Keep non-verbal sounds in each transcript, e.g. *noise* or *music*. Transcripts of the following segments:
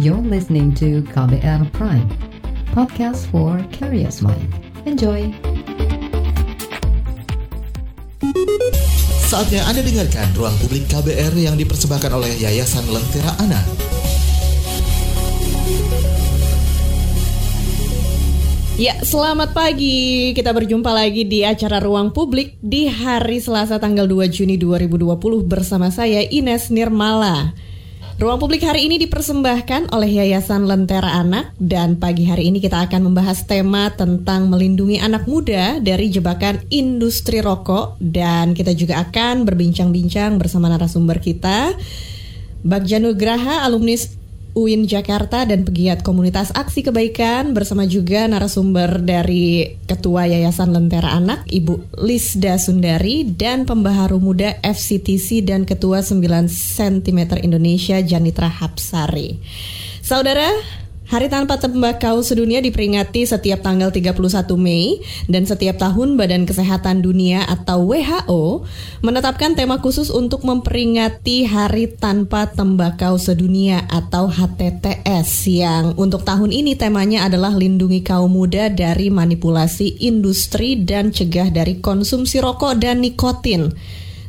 You're listening to KBR Prime, podcast for curious mind. Enjoy! Saatnya Anda dengarkan ruang publik KBR yang dipersembahkan oleh Yayasan Lentera Anak. Ya, selamat pagi. Kita berjumpa lagi di acara Ruang Publik di hari Selasa tanggal 2 Juni 2020 bersama saya Ines Nirmala. Ruang publik hari ini dipersembahkan oleh Yayasan Lentera Anak. Dan pagi hari ini kita akan membahas tema tentang melindungi anak muda dari jebakan industri rokok. Dan kita juga akan berbincang-bincang bersama narasumber kita Bagja Nugraha, alumnis UIN Jakarta dan pegiat komunitas aksi kebaikan bersama juga narasumber dari Ketua Yayasan Lentera Anak Ibu Lisda Sundari dan pembaharu muda FCTC dan Ketua 9 cm Indonesia Janitra Hapsari. Saudara, Hari Tanpa Tembakau Sedunia diperingati setiap tanggal 31 Mei dan setiap tahun Badan Kesehatan Dunia atau WHO menetapkan tema khusus untuk memperingati Hari Tanpa Tembakau Sedunia atau HTTS yang untuk tahun ini temanya adalah lindungi kaum muda dari manipulasi industri dan cegah dari konsumsi rokok dan nikotin.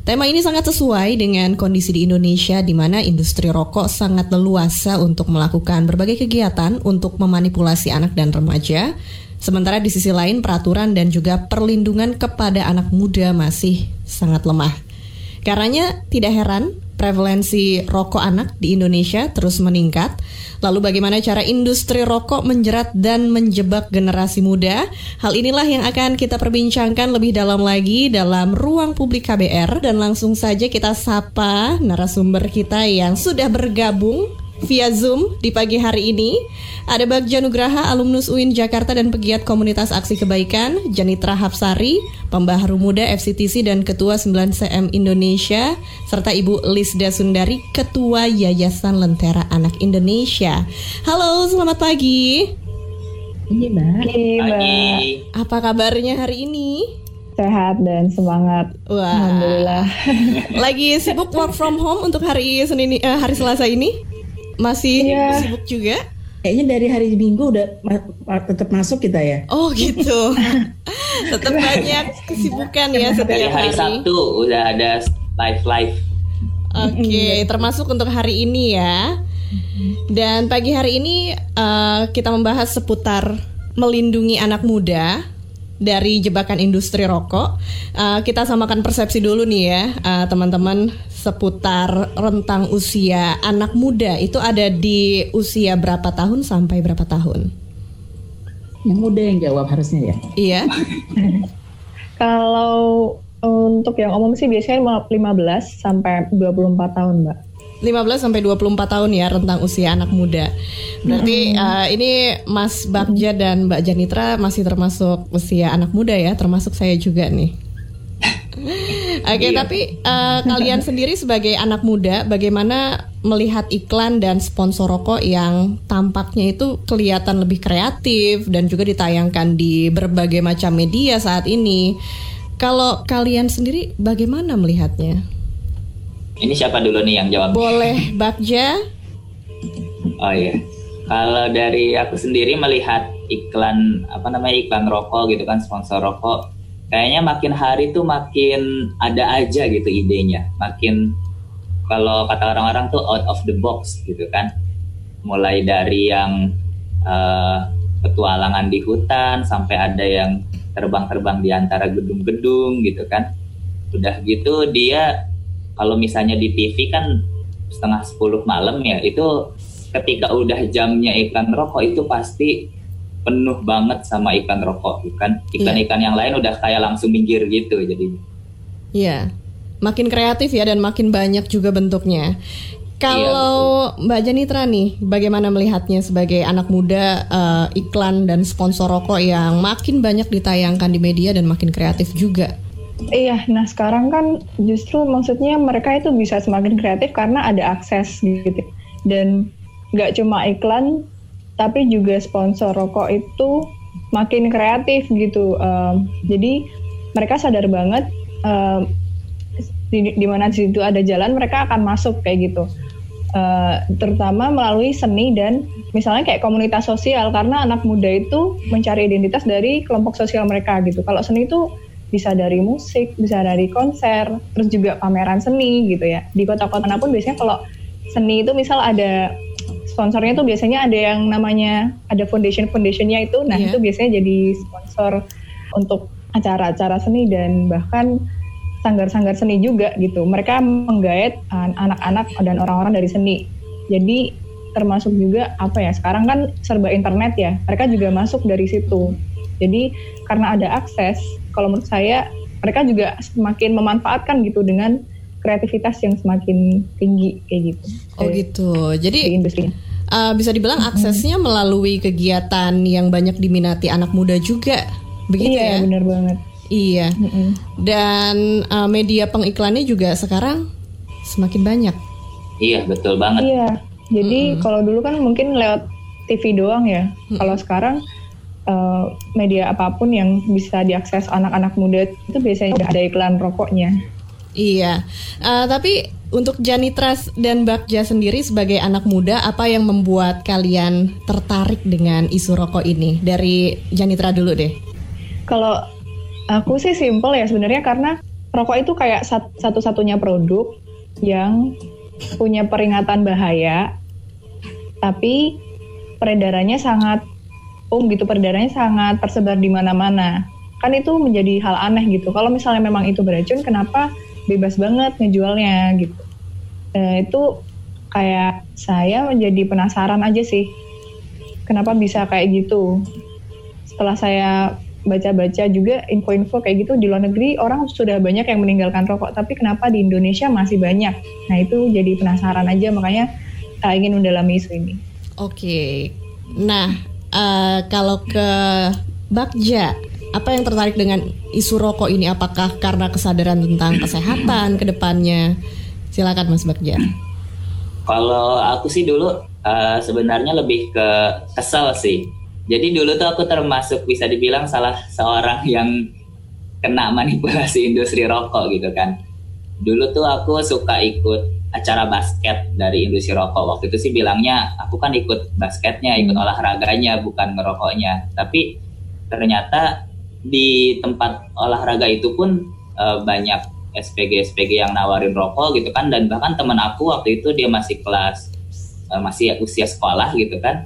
Tema ini sangat sesuai dengan kondisi di Indonesia di mana industri rokok sangat leluasa untuk melakukan berbagai kegiatan untuk memanipulasi anak dan remaja. Sementara di sisi lain peraturan dan juga perlindungan kepada anak muda masih sangat lemah. Karenanya tidak heran prevalensi rokok anak di Indonesia terus meningkat. Lalu bagaimana cara industri rokok menjerat dan menjebak generasi muda? Hal inilah yang akan kita perbincangkan lebih dalam lagi dalam ruang publik KBR dan langsung saja kita sapa narasumber kita yang sudah bergabung via Zoom di pagi hari ini. Ada Bagja Nugraha, alumnus UIN Jakarta dan pegiat komunitas aksi kebaikan, Janitra Hapsari, pembaharu muda FCTC dan ketua 9CM Indonesia, serta Ibu Lisda Sundari, ketua Yayasan Lentera Anak Indonesia. Halo, selamat pagi. Iya, Mbak. Pagi. Apa kabarnya hari ini? Sehat dan semangat. Wah. Alhamdulillah. Lagi sibuk work from home untuk hari Senin eh, hari Selasa ini? Masih Iya. sibuk juga? Kayaknya dari hari Minggu udah ma- ma- tetap masuk kita ya. Oh gitu. *laughs* Tetap banyak kesibukan ya setiap hari hari. Sabtu udah ada live live. Oke, termasuk untuk hari ini ya. Dan pagi hari ini eh, kita membahas seputar melindungi anak muda dari jebakan industri rokok. Eh, kita samakan persepsi dulu nih ya, eh, teman-teman seputar rentang usia anak muda itu ada di usia berapa tahun sampai berapa tahun? Yang muda yang jawab harusnya ya. Iya. *laughs* Kalau untuk yang umum sih biasanya 15 sampai 24 tahun, Mbak. 15 sampai 24 tahun ya rentang usia anak muda. Berarti eh, ini Mas Bagja dan Mbak Janitra masih termasuk usia anak muda ya, termasuk saya juga nih. *laughs* Oke, tapi eh, kalian *laughs* sendiri sebagai anak muda, bagaimana melihat iklan dan sponsor rokok yang tampaknya itu kelihatan lebih kreatif dan juga ditayangkan di berbagai macam media saat ini? Kalau kalian sendiri, bagaimana melihatnya? Ini siapa dulu nih yang jawab? Boleh Bagja? Oh iya. Kalau dari aku sendiri melihat iklan apa namanya iklan rokok gitu kan sponsor rokok, kayaknya makin hari tuh makin ada aja gitu idenya. Makin kalau kata orang-orang tuh out of the box gitu kan. Mulai dari yang eh, petualangan di hutan sampai ada yang terbang-terbang di antara gedung-gedung gitu kan. Udah gitu dia kalau misalnya di TV kan setengah 10 malam ya itu ketika udah jamnya iklan rokok itu pasti penuh banget sama iklan rokok kan iklan-iklan yang lain udah kayak langsung minggir gitu jadi Iya, makin kreatif ya dan makin banyak juga bentuknya. Kalau Mbak Janitra nih, bagaimana melihatnya sebagai anak muda eh, iklan dan sponsor rokok yang makin banyak ditayangkan di media dan makin kreatif juga? Iya, nah sekarang kan justru maksudnya mereka itu bisa semakin kreatif karena ada akses gitu. Dan nggak cuma iklan, tapi juga sponsor rokok itu makin kreatif gitu. Em, jadi mereka sadar banget em, di, di mana situ ada jalan mereka akan masuk kayak gitu. Eh, terutama melalui seni dan misalnya kayak komunitas sosial karena anak muda itu mencari identitas dari kelompok sosial mereka gitu. Kalau seni itu bisa dari musik, bisa dari konser, terus juga pameran seni gitu ya. Di kota-kota mana pun biasanya kalau seni itu misal ada sponsornya tuh biasanya ada yang namanya ada foundation foundationnya itu, nah Iya. itu biasanya jadi sponsor untuk acara-acara seni dan bahkan sanggar-sanggar seni juga gitu. Mereka menggait anak-anak dan orang-orang dari seni. Jadi termasuk juga apa ya? Sekarang kan serba internet ya. Mereka juga masuk dari situ. Jadi karena ada akses, kalau menurut saya mereka juga semakin memanfaatkan gitu dengan kreativitas yang semakin tinggi kayak gitu. Oh gitu. Di Jadi industri. uh, bisa dibilang aksesnya melalui kegiatan yang banyak diminati anak muda juga. Begitu iya, ya? benar banget. Iya. Dan uh, media pengiklannya juga sekarang semakin banyak. Iya betul banget. Iya. Jadi kalau dulu kan mungkin lewat TV doang ya. Kalau sekarang eh, media apa pun yang bisa diakses anak-anak muda itu biasanya udah ada iklan rokoknya. Iya. Uh, tapi untuk Janitras dan Bagja sendiri sebagai anak muda, apa yang membuat kalian tertarik dengan isu rokok ini? Dari Janitra dulu deh. Kalau aku sih simple ya sebenarnya karena rokok itu kayak sat- satu-satunya produk yang punya peringatan bahaya, tapi peredarannya sangat um gitu, peredarannya sangat tersebar di mana-mana. Kan itu menjadi hal aneh gitu. Kalau misalnya memang itu beracun, kenapa bebas banget ngejualnya gitu? Eh, itu kayak saya menjadi penasaran aja sih, kenapa bisa kayak gitu? Setelah saya baca-baca juga info-info kayak gitu di luar negeri orang sudah banyak yang meninggalkan rokok tapi kenapa di Indonesia masih banyak nah itu jadi penasaran aja makanya uh, ingin mendalami isu ini Oke. Nah, eh, kalau ke Bagja, apa yang tertarik dengan isu rokok ini? Apakah karena kesadaran tentang kesehatan ke depannya? Silakan Mas Bagja. Kalau aku sih dulu eh, sebenarnya lebih ke kesel sih. Jadi dulu tuh aku termasuk bisa dibilang salah seorang yang kena manipulasi industri rokok gitu kan. Dulu tuh aku suka ikut acara basket dari industri rokok. Waktu itu sih bilangnya aku kan ikut basketnya, ikut olahraganya, bukan ngerokoknya. Tapi ternyata di tempat olahraga itu pun eh, banyak SPG-SPG yang nawarin rokok gitu kan dan bahkan teman aku waktu itu dia masih kelas eh, masih usia sekolah gitu kan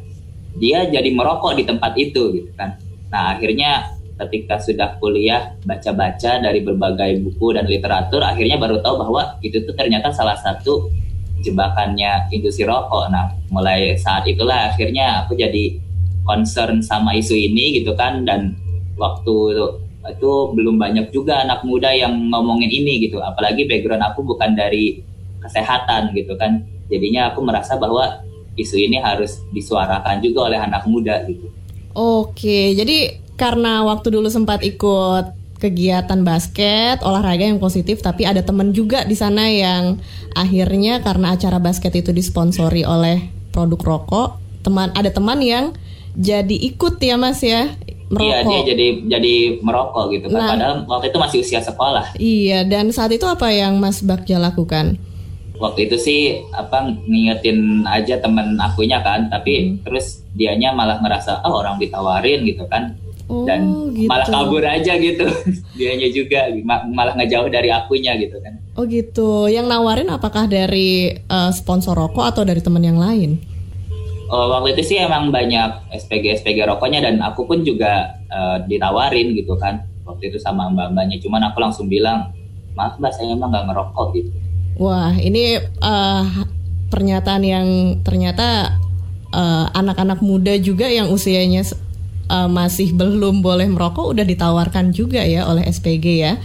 dia jadi merokok di tempat itu gitu kan nah akhirnya ketika sudah kuliah baca-baca dari berbagai buku dan literatur akhirnya baru tahu bahwa itu tuh ternyata salah satu jebakannya industri rokok. Nah mulai saat itulah akhirnya aku jadi concern sama isu ini gitu kan dan waktu itu belum banyak juga anak muda yang ngomongin ini gitu. Apalagi background aku bukan dari kesehatan gitu kan. Jadinya aku merasa bahwa isu ini harus disuarakan juga oleh anak muda gitu. Oke, jadi karena waktu dulu sempat ikut kegiatan basket, olahraga yang positif, tapi ada teman juga di sana yang akhirnya karena acara basket itu disponsori oleh produk rokok, teman ada teman yang jadi ikut ya Mas ya iya merokok. dia jadi jadi merokok gitu kan Nah. padahal waktu itu masih usia sekolah Iya, dan saat itu apa yang Mas Bagja lakukan? waktu itu sih apa ngingetin aja temen akunya kan tapi terus dianya malah ngerasa oh orang ditawarin gitu kan Oh, dan gitu. malah kabur aja gitu *laughs* dianya juga ma- malah ngejauh dari akunya gitu kan Oh gitu. Yang nawarin apakah dari eh, sponsor rokok atau dari teman yang lain? Oh, waktu itu sih emang banyak SPG SPG rokoknya dan aku pun juga eh, ditawarin gitu kan waktu itu sama mbak mbaknya cuman aku langsung bilang maaf mbak saya emang nggak ngerokok gitu Wah, ini eh, pernyataan yang ternyata anak-anak muda juga yang usianya eh, masih belum boleh merokok udah ditawarkan juga ya oleh SPG ya.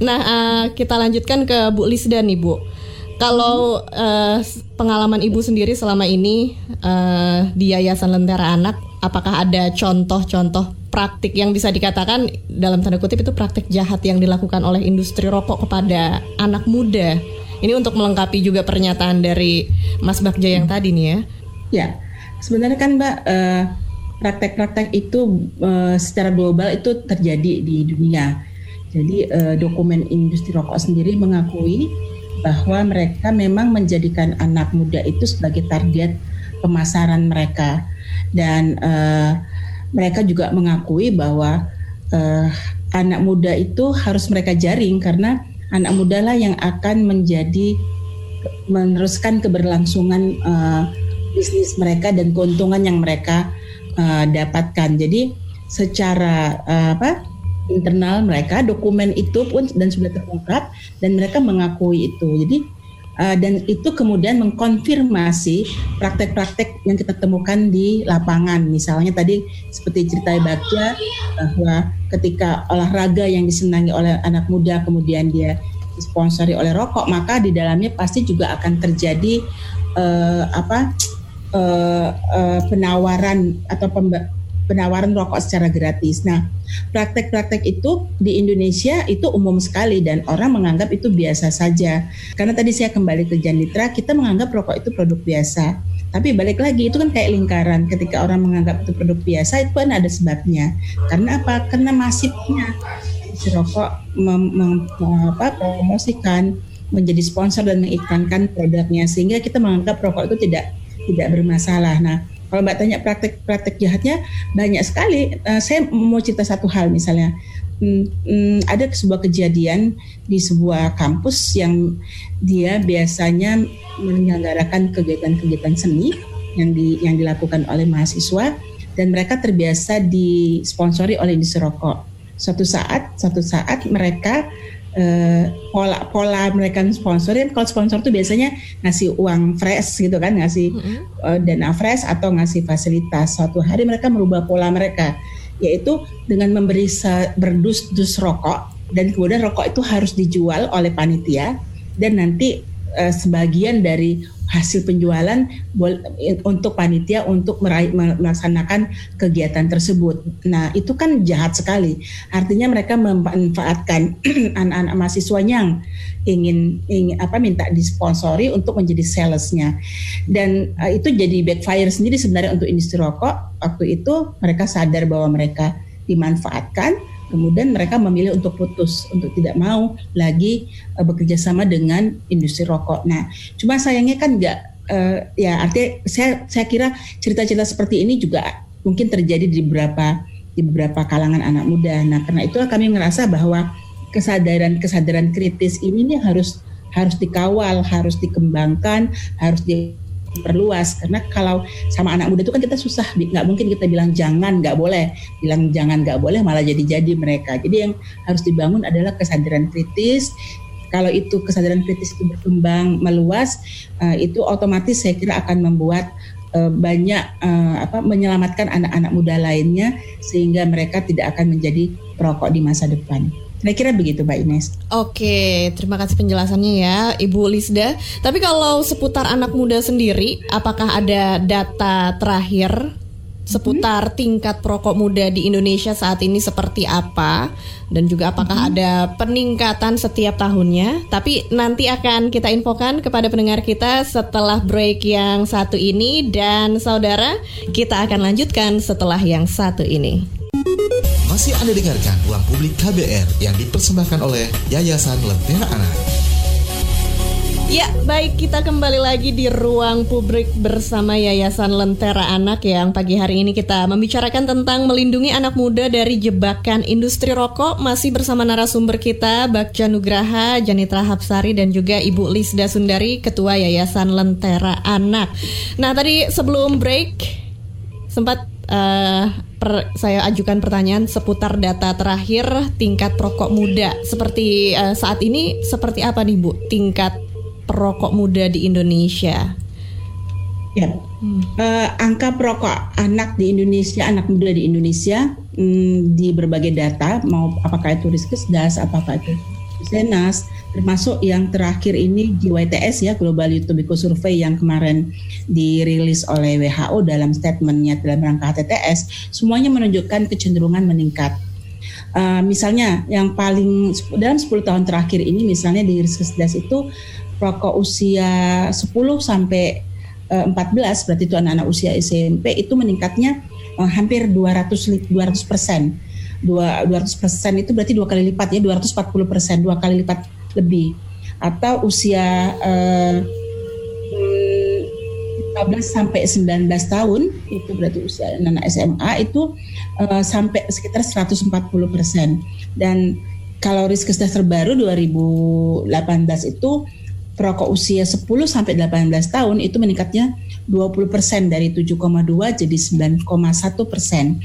Nah, eh, kita lanjutkan ke Bu Lisda nih, Bu. Kalau eh, pengalaman Ibu sendiri selama ini eh, di Yayasan Lentera Anak, apakah ada contoh-contoh praktik yang bisa dikatakan dalam tanda kutip itu praktik jahat yang dilakukan oleh industri rokok kepada anak muda? Ini untuk melengkapi juga pernyataan dari Mas Bagja yang tadi nih ya. Ya, sebenarnya kan Mbak eh, praktek-praktek itu eh, secara global itu terjadi di dunia. Jadi eh, dokumen industri rokok sendiri mengakui bahwa mereka memang menjadikan anak muda itu sebagai target pemasaran mereka dan uh, mereka juga mengakui bahwa uh, anak muda itu harus mereka jaring karena anak muda lah yang akan menjadi meneruskan keberlangsungan uh, bisnis mereka dan keuntungan yang mereka uh, dapatkan. Jadi secara uh, apa internal mereka dokumen itu pun dan sudah terungkap dan mereka mengakui itu. Jadi uh, dan itu kemudian mengkonfirmasi praktek-praktek yang kita temukan di lapangan. Misalnya tadi seperti cerita Bagja bahwa ketika olahraga yang disenangi oleh anak muda kemudian dia disponsori oleh rokok, maka di dalamnya pasti juga akan terjadi uh, apa uh, uh, penawaran atau penawaran rokok secara gratis. Nah, praktek-praktek itu di Indonesia itu umum sekali dan orang menganggap itu biasa saja. Karena tadi saya kembali ke Janitra, kita menganggap rokok itu produk biasa. Tapi balik lagi itu kan kayak lingkaran. Ketika orang menganggap itu produk biasa itu kan ada sebabnya. Karena apa? Karena masifnya si rokok mem, mem, menjadi sponsor dan mengiklankan produknya sehingga kita menganggap rokok itu tidak tidak bermasalah. Nah, kalau Mbak tanya praktek-praktek jahatnya banyak sekali. Uh, saya mau cerita satu hal misalnya. Hmm, hmm, ada sebuah kejadian di sebuah kampus yang dia biasanya menyelenggarakan kegiatan-kegiatan seni yang di yang dilakukan oleh mahasiswa dan mereka terbiasa disponsori oleh industri rokok. Suatu saat, suatu saat mereka uh, pola pola mereka sponsorin kalau sponsor tuh biasanya ngasih uang fresh gitu kan ngasih mm-hmm. uh, dana fresh atau ngasih fasilitas suatu hari mereka merubah pola mereka yaitu dengan memberi berdus-dus rokok dan kemudian rokok itu harus dijual oleh panitia dan nanti uh, sebagian dari hasil penjualan untuk panitia untuk meraih, melaksanakan kegiatan tersebut. Nah, itu kan jahat sekali. Artinya mereka memanfaatkan *clears throat* anak-anak mahasiswa yang ingin ingin apa minta disponsori untuk menjadi salesnya. Dan uh, itu jadi backfire sendiri sebenarnya untuk industri rokok. Waktu itu mereka sadar bahwa mereka dimanfaatkan kemudian mereka memilih untuk putus untuk tidak mau lagi uh, bekerja sama dengan industri rokok. Nah, cuma sayangnya kan nggak uh, ya artinya saya saya kira cerita-cerita seperti ini juga mungkin terjadi di beberapa di beberapa kalangan anak muda. Nah, karena itu kami merasa bahwa kesadaran-kesadaran kritis ini harus harus dikawal, harus dikembangkan, harus di diperluas. Karena kalau sama anak muda itu kan kita susah nggak mungkin kita bilang jangan nggak boleh. Bilang jangan nggak boleh malah jadi jadi mereka. Jadi yang harus dibangun adalah kesadaran kritis. Kalau itu kesadaran kritis itu berkembang meluas uh, itu otomatis saya kira akan membuat uh, banyak uh, apa menyelamatkan anak-anak muda lainnya sehingga mereka tidak akan menjadi perokok di masa depan. Kira-kira begitu Mbak Ines. Oke, terima kasih penjelasannya ya Ibu Lisda. Tapi kalau seputar anak muda sendiri, apakah ada data terakhir seputar hmm. tingkat perokok muda di Indonesia saat ini seperti apa dan juga apakah hmm. ada peningkatan setiap tahunnya. Tapi nanti akan kita infokan kepada pendengar kita setelah break yang satu ini dan saudara kita akan lanjutkan setelah yang satu ini. Masih Anda dengarkan Ruang Publik KBR yang dipersembahkan oleh Yayasan Lentera Anak. Ya, baik kita kembali lagi di ruang publik bersama Yayasan Lentera Anak yang pagi hari ini kita membicarakan tentang melindungi anak muda dari jebakan industri rokok masih bersama narasumber kita Bakja Nugraha, Janitra Hapsari dan juga Ibu Lisda Sundari, Ketua Yayasan Lentera Anak. Nah, tadi sebelum break sempat uh, per, saya ajukan pertanyaan seputar data terakhir tingkat perokok muda. Seperti uh, saat ini seperti apa nih Bu tingkat perokok muda di Indonesia? Ya, hmm. uh, angka perokok anak di Indonesia, anak muda di Indonesia hmm, di berbagai data, mau apakah itu Riskesdas, apakah itu Senas, termasuk yang terakhir ini GYTS ya Global Tobacco Survey yang kemarin dirilis oleh WHO dalam statementnya dalam rangka TTS semuanya menunjukkan kecenderungan meningkat. Uh, misalnya yang paling dalam 10 tahun terakhir ini misalnya di Riskesdas itu rokok usia 10 sampai uh, eh, 14 berarti itu anak-anak usia SMP itu meningkatnya uh, hampir 200 200 persen. 200 persen itu berarti dua kali lipat ya 240 persen dua kali lipat lebih. atau usia uh, 15 sampai 19 tahun itu berarti usia anak SMA itu uh, sampai sekitar 140 persen dan kalau riskes terbaru 2018 itu perokok usia 10 sampai 18 tahun itu meningkatnya 20 persen dari 7,2 jadi 9,1 persen.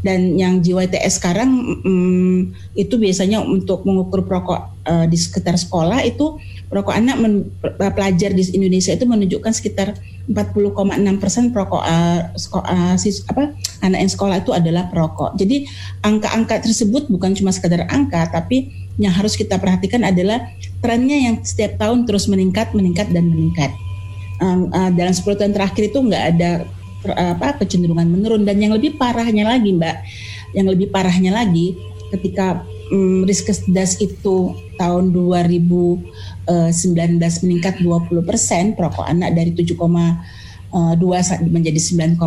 Dan yang JYTS sekarang mm, itu biasanya untuk mengukur perokok uh, di sekitar sekolah itu perokok anak men, pelajar di Indonesia itu menunjukkan sekitar 40,6 persen perokok uh, uh, sis, apa anak yang sekolah itu adalah perokok. Jadi angka-angka tersebut bukan cuma sekedar angka tapi yang harus kita perhatikan adalah trennya yang setiap tahun terus meningkat, meningkat dan meningkat. Um, uh, dalam 10 tahun terakhir itu nggak ada apa kecenderungan menurun dan yang lebih parahnya lagi, Mbak, yang lebih parahnya lagi ketika um, Riskesdas itu tahun 2019 meningkat 20 persen perokok anak dari 7,2 menjadi 9,1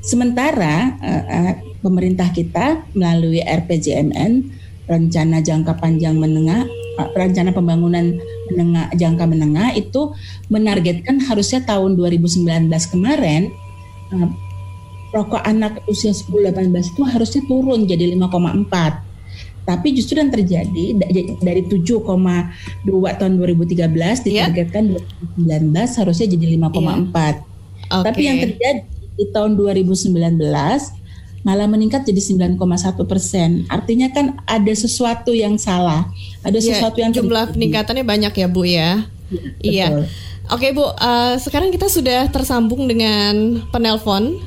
sementara uh, uh, pemerintah kita melalui RPJMN rencana jangka panjang menengah uh, rencana pembangunan menengah jangka menengah itu menargetkan harusnya tahun 2019 kemarin uh, rokok anak usia 10-18 itu harusnya turun jadi 5,4 tapi justru yang terjadi dari 7,2 tahun 2013 iya. ditargetkan yeah. 2019 harusnya jadi 5,4 yeah. okay. tapi yang terjadi di tahun 2019 malah meningkat jadi 9,1 persen. Artinya kan ada sesuatu yang salah, ada ya, sesuatu yang jumlah terjadi. peningkatannya banyak ya Bu ya. ya iya. Oke Bu, uh, sekarang kita sudah tersambung dengan penelpon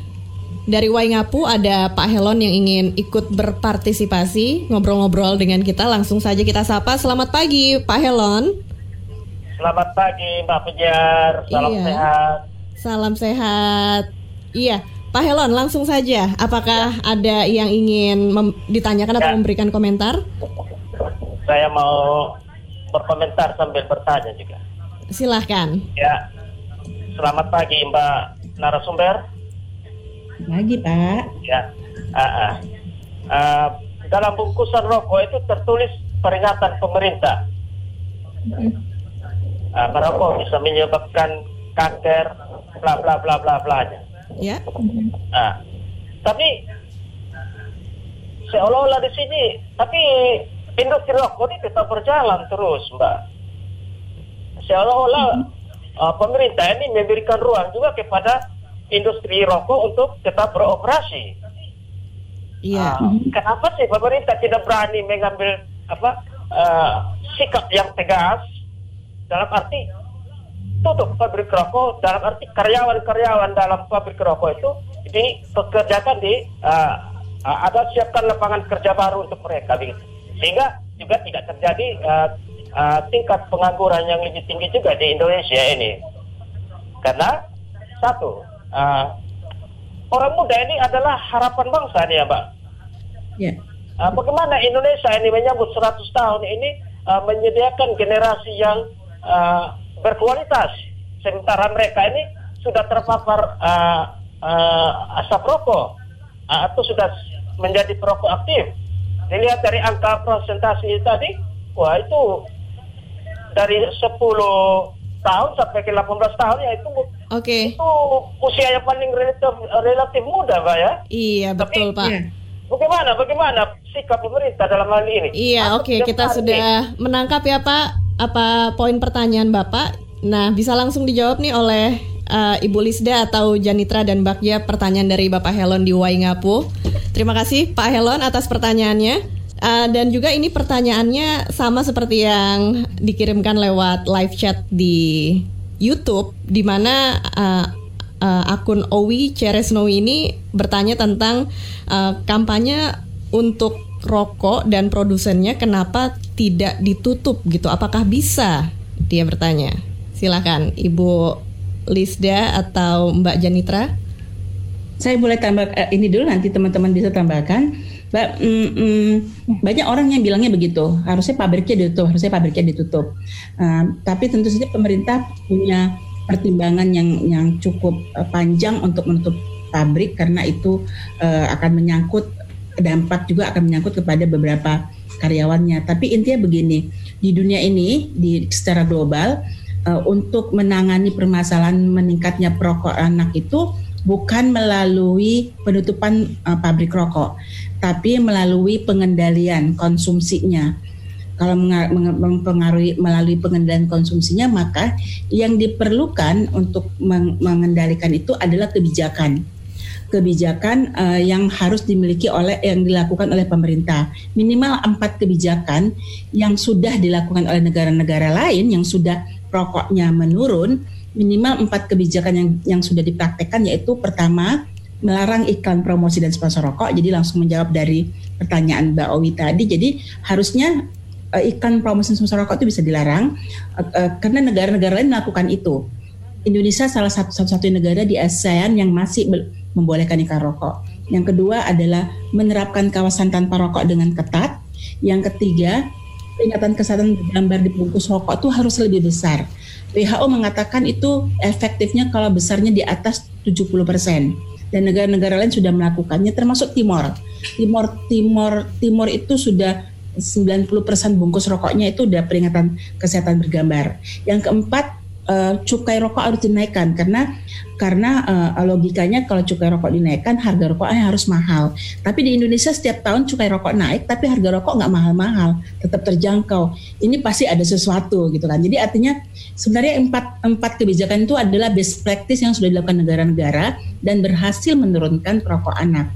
dari Waingapu ada Pak Helon yang ingin ikut berpartisipasi ngobrol-ngobrol dengan kita. Langsung saja kita sapa. Selamat pagi Pak Helon. Selamat pagi Mbak Pejar. Salam iya. sehat. Salam sehat. Iya. Pak Helon, langsung saja. Apakah ya. ada yang ingin ditanyakan ya. atau memberikan komentar? Saya mau berkomentar sambil bertanya juga. Silahkan. Ya, selamat pagi Mbak narasumber. Pagi Pak. Ya, uh, uh. Uh, dalam bungkusan rokok itu tertulis peringatan pemerintah. Uh, merokok bisa menyebabkan kanker, bla bla bla bla bla. Ya. Nah, tapi seolah-olah di sini, tapi industri rokok ini tetap berjalan terus, Mbak. Seolah-olah uh, pemerintah ini memberikan ruang juga kepada industri rokok untuk tetap beroperasi. Iya. Uh, kenapa sih pemerintah tidak berani mengambil apa uh, sikap yang tegas dalam arti tutup pabrik rokok dalam arti karyawan-karyawan dalam pabrik rokok itu dipekerjakan di uh, ada siapkan lapangan kerja baru untuk mereka begitu. Sehingga juga tidak terjadi uh, uh, tingkat pengangguran yang lebih tinggi juga di Indonesia ini. Karena satu uh, orang muda ini adalah harapan bangsa nih ya mbak. Yeah. uh, bagaimana Indonesia ini menyambut 100 tahun ini uh, menyediakan generasi yang uh, berkualitas. Sementara mereka ini sudah terpapar uh, uh, asap rokok uh, atau sudah menjadi perokok aktif. Dilihat dari angka presentasi tadi, wah itu dari 10 tahun sampai ke 18 tahun ya itu okay. itu usia yang paling relatif, relatif muda, Pak ya. Iya, betul, Tapi, Pak. Ya. Bagaimana bagaimana sikap pemerintah dalam hal ini? Iya, oke, okay. kita sudah menangkap ya, Pak apa poin pertanyaan Bapak. Nah, bisa langsung dijawab nih oleh uh, Ibu Lisda atau Janitra dan Bagja pertanyaan dari Bapak Helon di Waingapu. Terima kasih Pak Helon atas pertanyaannya. Uh, dan juga ini pertanyaannya sama seperti yang dikirimkan lewat live chat di YouTube, di mana uh, uh, akun Owi Ceresnowi ini bertanya tentang uh, kampanye untuk rokok dan produsennya kenapa tidak ditutup gitu? Apakah bisa? Dia bertanya. Silakan Ibu Lisda atau Mbak Janitra. Saya boleh tambah uh, ini dulu nanti teman-teman bisa tambahkan. Mbak, mm, mm, banyak orang yang bilangnya begitu. Harusnya pabriknya ditutup, harusnya pabriknya ditutup. Uh, tapi tentu saja pemerintah punya pertimbangan yang yang cukup uh, panjang untuk menutup pabrik karena itu uh, akan menyangkut dampak juga akan menyangkut kepada beberapa karyawannya. Tapi intinya begini, di dunia ini di secara global uh, untuk menangani permasalahan meningkatnya perokok anak itu bukan melalui penutupan uh, pabrik rokok, tapi melalui pengendalian konsumsinya. Kalau mempengaruhi melalui pengendalian konsumsinya, maka yang diperlukan untuk mengendalikan itu adalah kebijakan kebijakan uh, yang harus dimiliki oleh yang dilakukan oleh pemerintah. Minimal empat kebijakan yang sudah dilakukan oleh negara-negara lain yang sudah rokoknya menurun. Minimal empat kebijakan yang yang sudah dipraktekkan yaitu pertama melarang iklan promosi dan sponsor rokok. Jadi langsung menjawab dari pertanyaan Mbak Owi tadi. Jadi harusnya uh, iklan promosi rokok itu bisa dilarang uh, uh, karena negara-negara lain melakukan itu. Indonesia salah satu satu negara di ASEAN yang masih membolehkan iklan rokok. Yang kedua adalah menerapkan kawasan tanpa rokok dengan ketat. Yang ketiga, peringatan kesehatan bergambar di bungkus rokok itu harus lebih besar. WHO mengatakan itu efektifnya kalau besarnya di atas 70 persen dan negara-negara lain sudah melakukannya termasuk Timor. Timor Timor Timor itu sudah 90% bungkus rokoknya itu udah peringatan kesehatan bergambar. Yang keempat uh, cukai rokok harus dinaikkan karena karena uh, logikanya kalau cukai rokok dinaikkan harga rokoknya harus mahal. Tapi di Indonesia setiap tahun cukai rokok naik tapi harga rokok nggak mahal-mahal, tetap terjangkau. Ini pasti ada sesuatu gitu kan. Jadi artinya sebenarnya empat empat kebijakan itu adalah best practice yang sudah dilakukan negara-negara dan berhasil menurunkan rokok anak.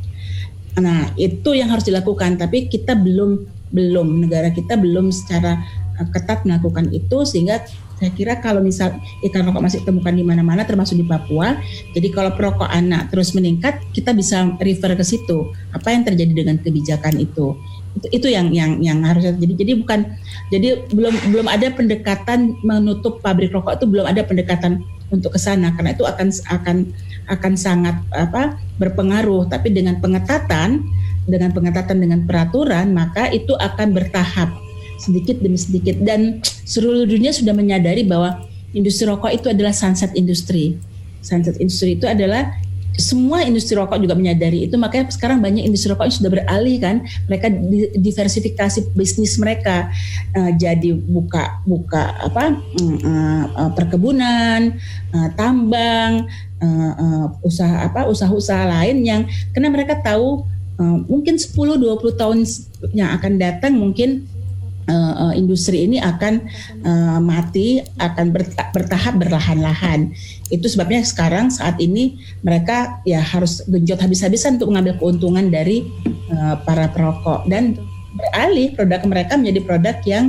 Nah itu yang harus dilakukan. Tapi kita belum belum negara kita belum secara eh, ketat melakukan itu sehingga saya kira kalau misal ikan rokok masih ditemukan di mana-mana termasuk di Papua, jadi kalau perokok anak terus meningkat, kita bisa refer ke situ. Apa yang terjadi dengan kebijakan itu? Itu, itu yang yang yang harus jadi jadi bukan jadi belum belum ada pendekatan menutup pabrik rokok itu belum ada pendekatan untuk ke sana karena itu akan akan akan sangat apa berpengaruh. Tapi dengan pengetatan dengan pengetatan dengan peraturan maka itu akan bertahap. Sedikit demi sedikit. Dan seluruh dunia sudah menyadari bahwa industri rokok itu adalah sunset industry. Sunset industry itu adalah semua industri rokok juga menyadari itu. Makanya sekarang banyak industri rokok yang sudah beralih kan. Mereka diversifikasi bisnis mereka. Uh, jadi buka buka apa uh, perkebunan uh, tambang uh, uh, usaha apa usaha-usaha lain yang karena mereka tahu uh, mungkin 10 20 tahun yang akan datang mungkin uh, industri ini akan uh, mati, akan bertahap berlahan-lahan. Itu sebabnya sekarang saat ini mereka ya harus genjot habis-habisan untuk mengambil keuntungan dari uh, para perokok dan beralih produk mereka menjadi produk yang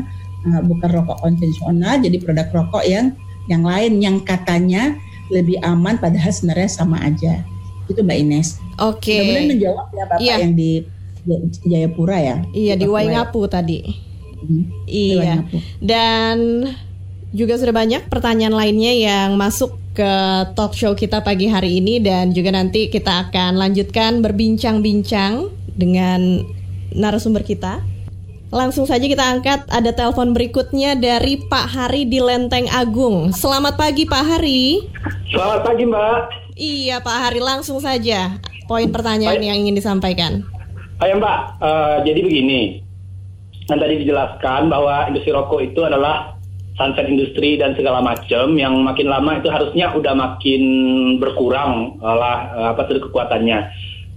uh, bukan rokok konvensional, jadi produk rokok yang yang lain yang katanya lebih aman padahal sebenarnya sama aja. Itu Mbak Ines. Oke. Okay. Kemudian menjawab ya Bapak iya. yang di Jayapura ya. Iya di Waingapu tadi. Hmm. Iya. Dan juga sudah banyak pertanyaan lainnya yang masuk ke talk show kita pagi hari ini dan juga nanti kita akan lanjutkan berbincang-bincang dengan narasumber kita. Langsung saja kita angkat ada telepon berikutnya dari Pak Hari di Lenteng Agung. Selamat pagi Pak Hari. Selamat pagi Mbak. Iya Pak Hari langsung saja poin pertanyaan Baik. yang ingin disampaikan. Ayo Mbak, uh, jadi begini yang tadi dijelaskan bahwa industri rokok itu adalah sunset industri dan segala macam yang makin lama itu harusnya udah makin berkurang lah eh, apa itu kekuatannya.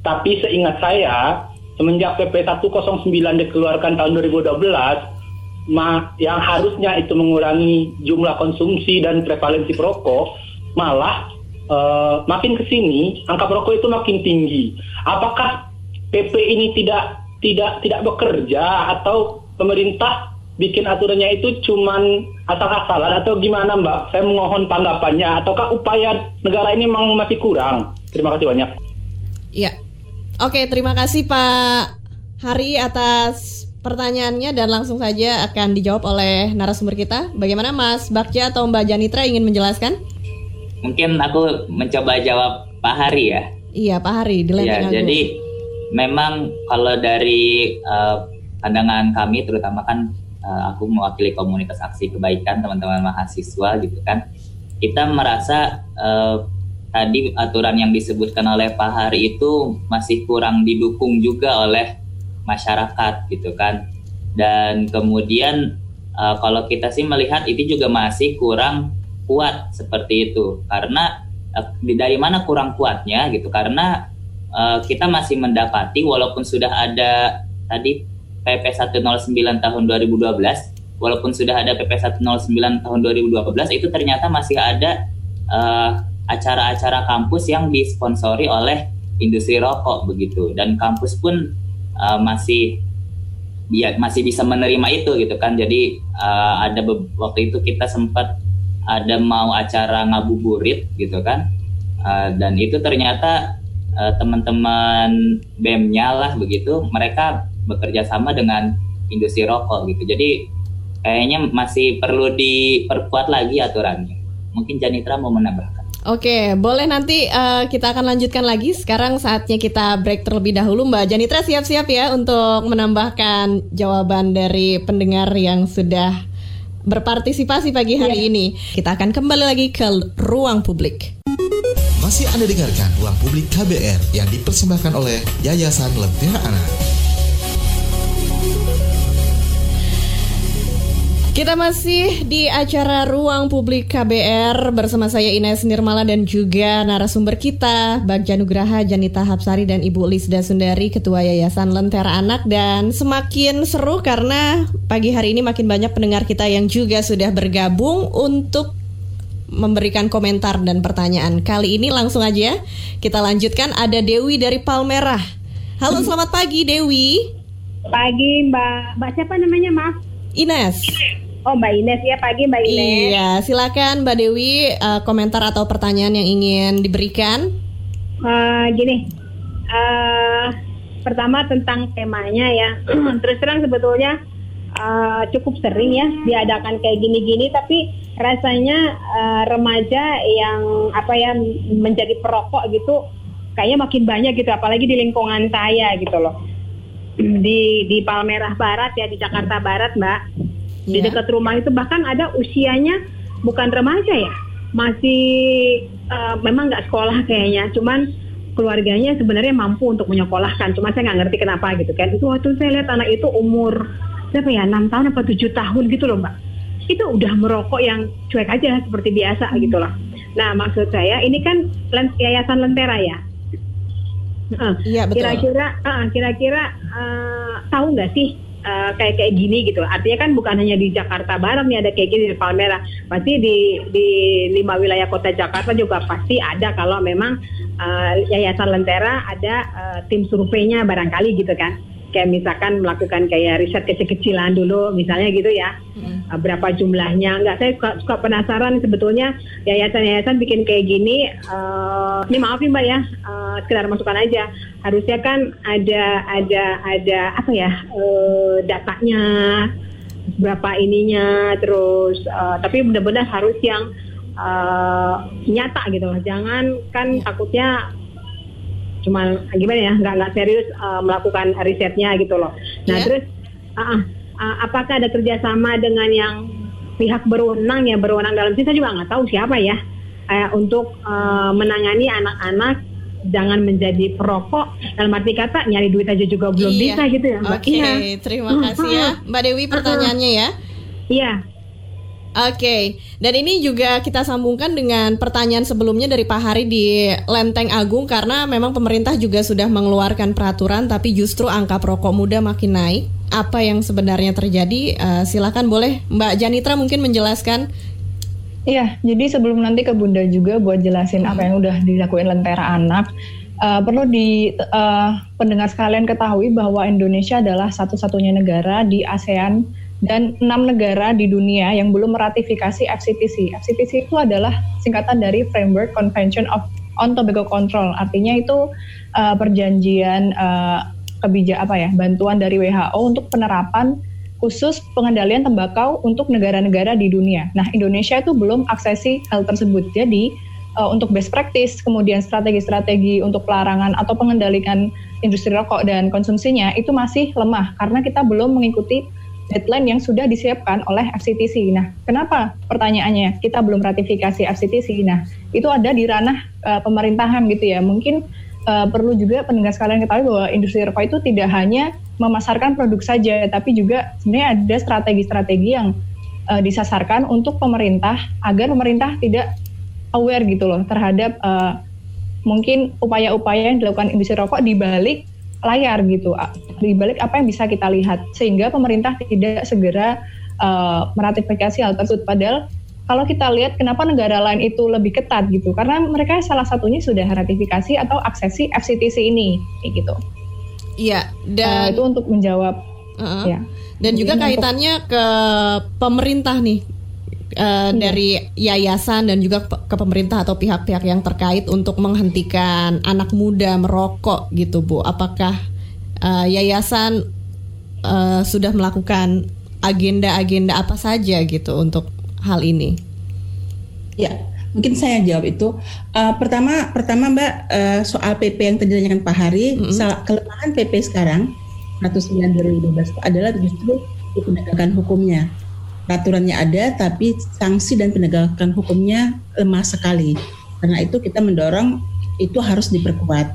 Tapi seingat saya semenjak PP 109 dikeluarkan tahun 2012 ma yang harusnya itu mengurangi jumlah konsumsi dan prevalensi perokok malah uh, makin ke sini angka perokok itu makin tinggi. Apakah PP ini tidak tidak tidak bekerja atau pemerintah bikin aturannya itu cuman asal-asalan atau gimana Mbak? Saya mohon tanggapannya ataukah upaya negara ini memang masih kurang? Terima kasih banyak. Iya. Oke, terima kasih Pak Hari atas pertanyaannya dan langsung saja akan dijawab oleh narasumber kita. Bagaimana Mas Bakja atau Mbak Janitra ingin menjelaskan? Mungkin aku mencoba jawab Pak Hari ya. Iya, Pak Hari di Ya, jadi memang kalau dari uh, pandangan kami terutama kan uh, aku mewakili komunitas aksi kebaikan teman-teman mahasiswa gitu kan kita merasa uh, tadi aturan yang disebutkan oleh Pak Hari itu masih kurang didukung juga oleh masyarakat gitu kan. Dan kemudian uh, kalau kita sih melihat itu juga masih kurang kuat seperti itu. Karena uh, dari mana kurang kuatnya gitu? Karena uh, kita masih mendapati walaupun sudah ada tadi PP 109 tahun 2012 walaupun sudah ada PP 109 tahun 2012 itu ternyata masih ada acara-acara uh, kampus yang disponsori oleh industri rokok begitu. Dan kampus pun uh, masih dia masih bisa menerima itu gitu kan. Jadi uh, ada waktu itu kita sempat ada mau acara ngabuburit gitu kan. Uh, dan itu ternyata uh, teman-teman BEM-nya lah begitu mereka bekerja sama dengan industri rokok gitu jadi kayaknya masih perlu diperkuat lagi aturannya mungkin Janitra mau menambahkan Oke, boleh nanti uh, kita akan lanjutkan lagi. Sekarang saatnya kita break terlebih dahulu, Mbak Janitra siap-siap ya untuk menambahkan jawaban dari pendengar yang sudah berpartisipasi pagi hari yeah. ini. Kita akan kembali lagi ke ruang publik. Masih Anda dengarkan Ruang Publik KBR yang dipersembahkan oleh Yayasan Lentera Anak. Kita masih di acara Ruang Publik KBR bersama saya Ines Nirmala dan juga narasumber kita Bagja Nugraha, Janita Hapsari dan Ibu Lisda Sundari Ketua Yayasan Lentera Anak dan semakin seru karena pagi hari ini makin banyak pendengar kita yang juga sudah bergabung untuk memberikan komentar dan pertanyaan. Kali ini langsung aja kita lanjutkan ada Dewi dari Palmerah. Halo, selamat pagi Dewi. Pagi Mbak. Mbak siapa namanya, Maaf? Ines. Oh Mbak Ines ya pagi Mbak Ines. Iya silakan Mbak Dewi uh, komentar atau pertanyaan yang ingin diberikan. Uh, gini, uh, pertama tentang temanya ya. *clears throat* Terus terang sebetulnya uh, cukup sering ya diadakan kayak gini-gini, tapi rasanya uh, remaja yang apa ya menjadi perokok gitu, kayaknya makin banyak gitu, apalagi di lingkungan saya gitu loh. *clears throat* Di di Palmerah Barat ya di Jakarta Barat Mbak di iya. dekat rumah itu bahkan ada usianya bukan remaja ya masih uh, memang nggak sekolah kayaknya cuman keluarganya sebenarnya mampu untuk menyekolahkan cuma saya nggak ngerti kenapa gitu kan itu waktu saya lihat anak itu umur berapa ya enam tahun apa tujuh tahun gitu loh mbak itu udah merokok yang cuek aja seperti biasa gitu loh nah maksud saya ini kan yayasan lentera ya? Iya betul. Kira-kira uh, kira-kira uh, tahu nggak sih uh, kayak kayak gini gitu. Artinya kan bukan hanya di Jakarta Barat nih ada kayak gini di Palmera. Pasti di di lima wilayah kota Jakarta juga pasti ada kalau memang uh, Yayasan Lentera ada uh, tim surveinya barangkali gitu kan kayak misalkan melakukan kayak riset kecil-kecilan dulu misalnya gitu ya hmm. berapa jumlahnya nggak saya suka, suka penasaran sebetulnya yayasan-yayasan bikin kayak gini uh, ini maaf nih mbak ya uh, sekedar masukan aja harusnya kan ada ada ada apa ya uh, datanya berapa ininya terus uh, tapi benar-benar harus yang uh, nyata gitu jangan kan ya. takutnya cuma gimana ya nggak nggak serius uh, melakukan risetnya gitu loh. Nah yeah. terus uh, uh, apakah ada kerjasama dengan yang pihak berwenang ya berwenang dalam sini saya juga nggak tahu siapa ya uh, untuk uh, menangani anak-anak jangan menjadi perokok dalam arti kata nyari duit aja juga belum iya. bisa gitu ya mbak. Oke, okay, iya. terima kasih ya Mbak Dewi pertanyaannya ya. Iya. Oke, okay. dan ini juga kita sambungkan dengan pertanyaan sebelumnya dari Pak Hari di Lenteng Agung karena memang pemerintah juga sudah mengeluarkan peraturan tapi justru angka perokok muda makin naik. Apa yang sebenarnya terjadi? Uh, silakan boleh Mbak Janitra mungkin menjelaskan. Iya, jadi sebelum nanti ke Bunda juga buat jelasin apa yang udah dilakuin Lentera Anak. Uh, perlu di uh, pendengar sekalian ketahui bahwa Indonesia adalah satu-satunya negara di ASEAN dan enam negara di dunia yang belum meratifikasi FCTC. FCTC itu adalah singkatan dari Framework Convention of on Tobacco Control. Artinya itu uh, perjanjian uh, kebijak apa ya, bantuan dari WHO untuk penerapan khusus pengendalian tembakau untuk negara-negara di dunia. Nah, Indonesia itu belum aksesi hal tersebut. Jadi, uh, untuk best practice, kemudian strategi-strategi untuk pelarangan atau pengendalikan industri rokok dan konsumsinya itu masih lemah karena kita belum mengikuti deadline yang sudah disiapkan oleh FCTC. Nah, kenapa pertanyaannya kita belum ratifikasi FCTC? Nah, itu ada di ranah uh, pemerintahan gitu ya. Mungkin uh, perlu juga pendengar sekalian ketahui bahwa industri rokok itu tidak hanya memasarkan produk saja, tapi juga sebenarnya ada strategi-strategi yang uh, disasarkan untuk pemerintah agar pemerintah tidak aware gitu loh terhadap uh, mungkin upaya-upaya yang dilakukan industri rokok di balik layar gitu, di balik apa yang bisa kita lihat sehingga pemerintah tidak segera uh, meratifikasi hal tersebut. Padahal kalau kita lihat kenapa negara lain itu lebih ketat gitu, karena mereka salah satunya sudah ratifikasi atau aksesi FCTC ini, kayak gitu. Iya, dan uh, itu untuk menjawab. Uh -uh. Ya. Dan juga kaitannya ke pemerintah nih uh, dari yayasan dan juga ke pemerintah atau pihak-pihak yang terkait untuk menghentikan anak muda merokok gitu Bu. Apakah uh, yayasan uh, sudah melakukan agenda-agenda apa saja gitu untuk hal ini? Ya, mungkin saya jawab itu. Uh, pertama, pertama Mbak uh, soal PP yang ditanyakan Pak Hari, mm -hmm. kelemahan PP sekarang 109 2012 adalah justru di penegakan hukumnya peraturannya ada tapi sanksi dan penegakan hukumnya lemah sekali. Karena itu kita mendorong itu harus diperkuat.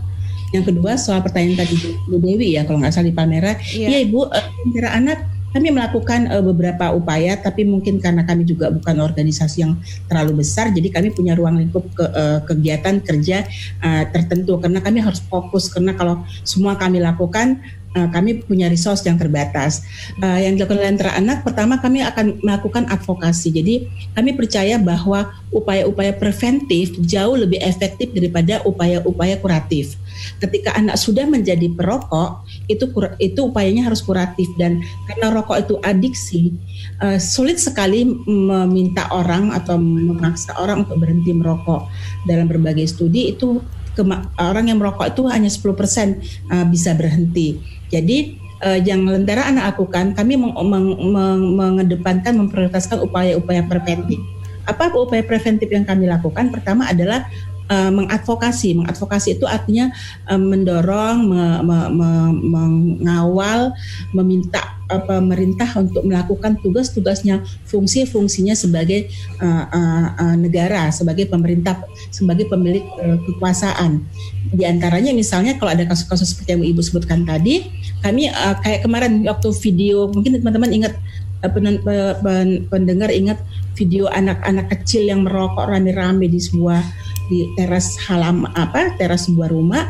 Yang kedua soal pertanyaan tadi Bu Dewi ya kalau nggak salah di Palmera, yeah. ya Ibu uh, anak kami melakukan uh, beberapa upaya tapi mungkin karena kami juga bukan organisasi yang terlalu besar jadi kami punya ruang lingkup ke, uh, kegiatan kerja uh, tertentu karena kami harus fokus karena kalau semua kami lakukan uh, kami punya resource yang terbatas. Uh, yang dilakukan oleh antara anak, pertama kami akan melakukan advokasi. Jadi kami percaya bahwa upaya-upaya preventif jauh lebih efektif daripada upaya-upaya kuratif. Ketika anak sudah menjadi perokok, itu itu upayanya harus kuratif dan karena rokok itu adiksi, uh, sulit sekali meminta orang atau memaksa orang untuk berhenti merokok. Dalam berbagai studi itu orang yang merokok itu hanya 10% bisa berhenti jadi uh, yang Lentera anak lakukan, kami meng, meng, meng, mengedepankan, memprioritaskan upaya-upaya preventif. Apa upaya preventif yang kami lakukan? Pertama adalah uh, mengadvokasi. Mengadvokasi itu artinya uh, mendorong, me, me, me, mengawal, meminta uh, pemerintah untuk melakukan tugas-tugasnya, fungsi-fungsinya sebagai uh, uh, uh, negara, sebagai pemerintah, sebagai pemilik uh, kekuasaan. Di antaranya misalnya kalau ada kasus-kasus seperti yang Ibu sebutkan tadi, kami uh, kayak kemarin waktu video mungkin teman-teman ingat pendengar ingat video anak-anak kecil yang merokok rame-rame di sebuah di teras halam apa teras sebuah rumah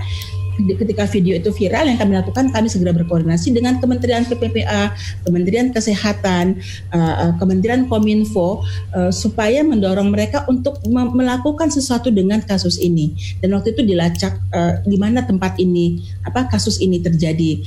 ketika video itu viral yang kami lakukan kami segera berkoordinasi dengan Kementerian PPPA, Kementerian Kesehatan, uh, Kementerian Kominfo supaya mendorong mereka untuk melakukan sesuatu dengan kasus ini. Dan waktu itu dilacak di mana tempat ini apa kasus ini terjadi.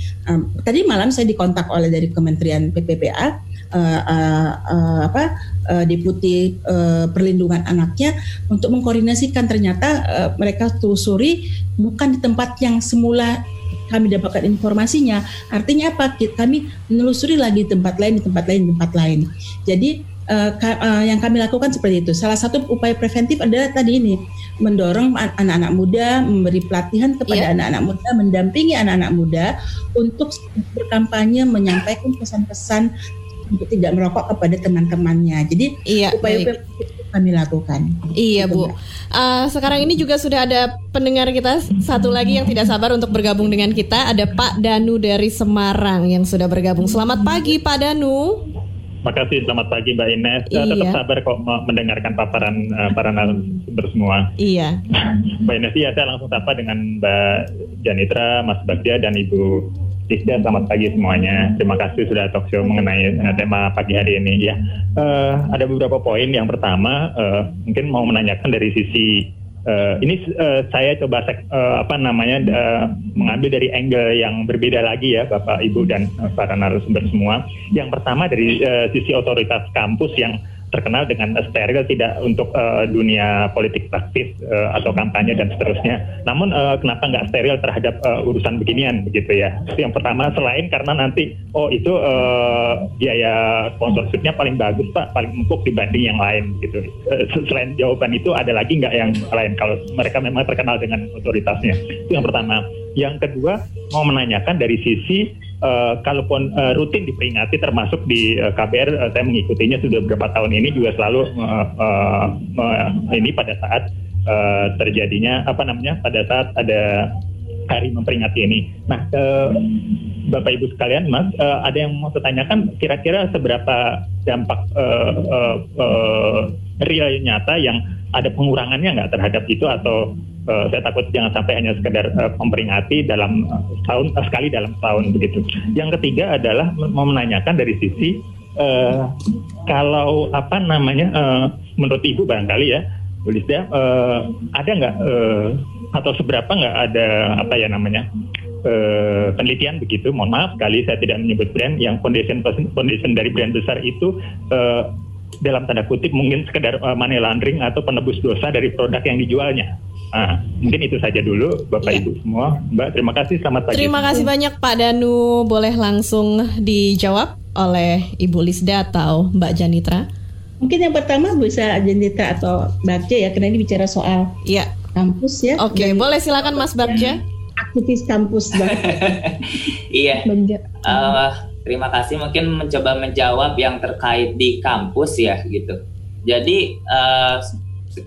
Tadi malam saya dikontak oleh dari Kementerian PPPA uh, uh, uh, apa uh, deputi uh, perlindungan anaknya untuk mengkoordinasikan ternyata uh, mereka telusuri bukan di tempat yang semula kami dapatkan informasinya. Artinya apa? Kami menelusuri lagi di tempat lain, di tempat lain, di tempat lain. Jadi uh, uh, yang kami lakukan seperti itu. Salah satu upaya preventif adalah tadi ini mendorong anak-anak muda, memberi pelatihan kepada anak anak-anak muda, mendampingi anak-anak muda untuk berkampanye, menyampaikan pesan-pesan untuk tidak merokok kepada teman-temannya. Jadi iya, upaya-upaya kami lakukan. Iya Bu. Uh, sekarang ini juga sudah ada pendengar kita satu lagi yang tidak sabar untuk bergabung dengan kita. Ada Pak Danu dari Semarang yang sudah bergabung. Selamat pagi Pak Danu. Makasih, selamat pagi Mbak Ines. Iya. Tetap sabar kok mendengarkan paparan uh, para narasumber semua. Iya. *laughs* Mbak Ines, ya saya langsung sapa dengan Mbak Janitra, Mas Bagja, dan Ibu Tisda, selamat pagi semuanya. Terima kasih sudah talk show mengenai uh, tema pagi hari ini. Ya, uh, ada beberapa poin. Yang pertama, uh, mungkin mau menanyakan dari sisi uh, ini uh, saya coba uh, apa namanya uh, mengambil dari angle yang berbeda lagi ya, Bapak, Ibu dan para narasumber semua. Yang pertama dari uh, sisi otoritas kampus yang terkenal dengan steril tidak untuk uh, dunia politik praktis uh, atau kampanye dan seterusnya. Namun uh, kenapa nggak steril terhadap uh, urusan beginian begitu ya? Itu yang pertama. Selain karena nanti oh itu uh, biaya sponsorshipnya paling bagus pak, paling empuk dibanding yang lain gitu. Uh, selain jawaban itu ada lagi nggak yang lain kalau mereka memang terkenal dengan otoritasnya? Itu yang pertama. Yang kedua mau menanyakan dari sisi uh, kalaupun uh, rutin diperingati termasuk di uh, KBR uh, saya mengikutinya sudah beberapa tahun ini juga selalu uh, uh, uh, ini pada saat uh, terjadinya apa namanya pada saat ada hari memperingati ini. Nah, uh, Bapak Ibu sekalian, Mas, uh, ada yang mau saya tanyakan kira-kira seberapa dampak uh, uh, uh, real nyata yang ada pengurangannya nggak terhadap itu atau uh, saya takut jangan sampai hanya sekedar uh, memperingati dalam uh, tahun uh, sekali dalam tahun begitu. Yang ketiga adalah mau menanyakan dari sisi uh, kalau apa namanya uh, menurut ibu barangkali ya, Bu Lisda, uh, ada nggak uh, atau seberapa nggak ada apa ya namanya uh, penelitian begitu? Mohon maaf sekali saya tidak menyebut brand yang foundation foundation dari brand besar itu uh, dalam tanda kutip mungkin sekedar uh, money laundering atau penebus dosa dari produk yang dijualnya. Nah, mungkin itu saja dulu Bapak ya. Ibu semua. Mbak, terima kasih selamat pagi. Terima kasih banyak Pak Danu. Boleh langsung dijawab oleh Ibu Lisda atau Mbak Janitra? Mungkin yang pertama bisa Janitra atau Bagja ya, karena ini bicara soal ya. kampus ya. Oke, okay, boleh silakan Mas Bagja. Aktivis kampus, *laughs* iya. Uh, terima kasih mungkin mencoba menjawab yang terkait di kampus ya gitu. Jadi uh,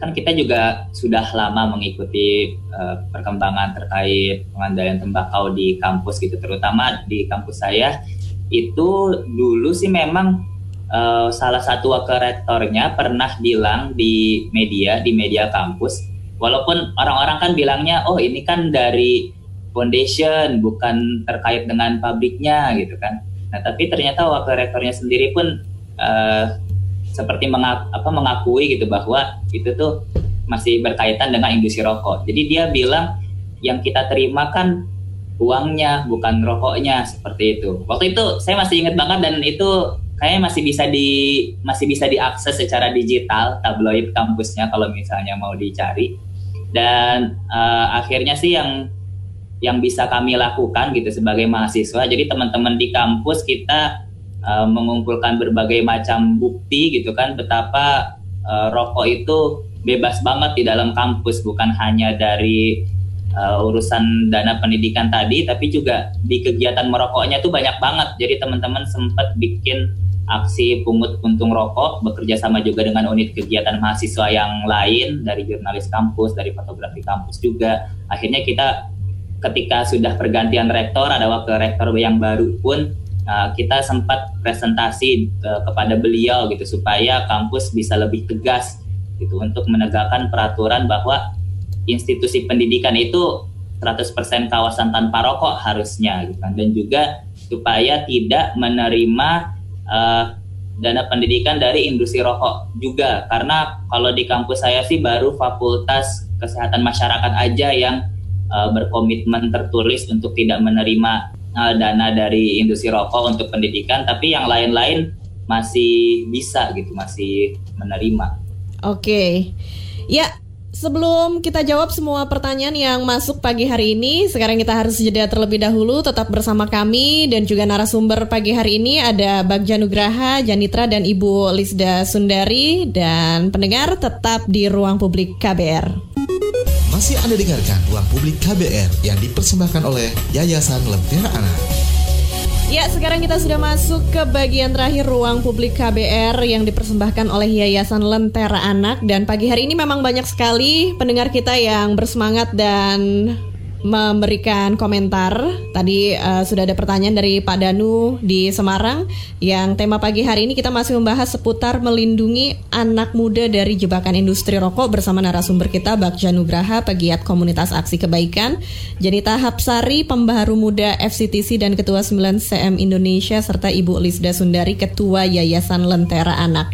kan kita juga sudah lama mengikuti uh, perkembangan terkait pengandaian tembakau di kampus gitu, terutama di kampus saya. Itu dulu sih memang uh, salah satu wakil rektornya pernah bilang di media di media kampus, walaupun orang-orang kan bilangnya oh ini kan dari foundation bukan terkait dengan pabriknya gitu kan Nah, tapi ternyata wakil rektornya sendiri pun uh, seperti mengak, apa, mengakui gitu bahwa itu tuh masih berkaitan dengan industri rokok. Jadi dia bilang yang kita terima kan uangnya bukan rokoknya seperti itu. Waktu itu saya masih ingat banget dan itu kayaknya masih bisa di masih bisa diakses secara digital tabloid kampusnya kalau misalnya mau dicari. Dan uh, akhirnya sih yang yang bisa kami lakukan gitu sebagai mahasiswa. Jadi teman-teman di kampus kita uh, mengumpulkan berbagai macam bukti gitu kan betapa uh, rokok itu bebas banget di dalam kampus bukan hanya dari uh, urusan dana pendidikan tadi tapi juga di kegiatan merokoknya tuh banyak banget. Jadi teman-teman sempat bikin aksi pungut puntung rokok bekerja sama juga dengan unit kegiatan mahasiswa yang lain dari jurnalis kampus, dari fotografi kampus juga. Akhirnya kita ketika sudah pergantian rektor ada wakil rektor yang baru pun uh, kita sempat presentasi uh, kepada beliau gitu supaya kampus bisa lebih tegas gitu untuk menegakkan peraturan bahwa institusi pendidikan itu 100% kawasan tanpa rokok harusnya gitu kan. Dan juga supaya tidak menerima uh, dana pendidikan dari industri rokok juga. Karena kalau di kampus saya sih baru fakultas kesehatan masyarakat aja yang uh, berkomitmen tertulis untuk tidak menerima uh, dana dari industri rokok untuk pendidikan, tapi yang lain-lain masih bisa gitu, masih menerima. Oke, okay. ya Sebelum kita jawab semua pertanyaan yang masuk pagi hari ini, sekarang kita harus jeda terlebih dahulu. Tetap bersama kami dan juga narasumber pagi hari ini ada Bagja Nugraha, Janitra dan Ibu Lisda Sundari dan pendengar tetap di ruang publik KBR. Masih Anda dengarkan Ruang Publik KBR yang dipersembahkan oleh Yayasan Lentera Anak. Ya, sekarang kita sudah masuk ke bagian terakhir ruang publik KBR yang dipersembahkan oleh Yayasan Lentera Anak dan pagi hari ini memang banyak sekali pendengar kita yang bersemangat dan memberikan komentar. Tadi uh, sudah ada pertanyaan dari Pak Danu di Semarang yang tema pagi hari ini kita masih membahas seputar melindungi anak muda dari jebakan industri rokok bersama narasumber kita Bagja Nugraha, pegiat komunitas aksi kebaikan, Janita Hapsari, pembaharu muda FCTC dan Ketua 9 CM Indonesia serta Ibu Lisda Sundari, Ketua Yayasan Lentera Anak.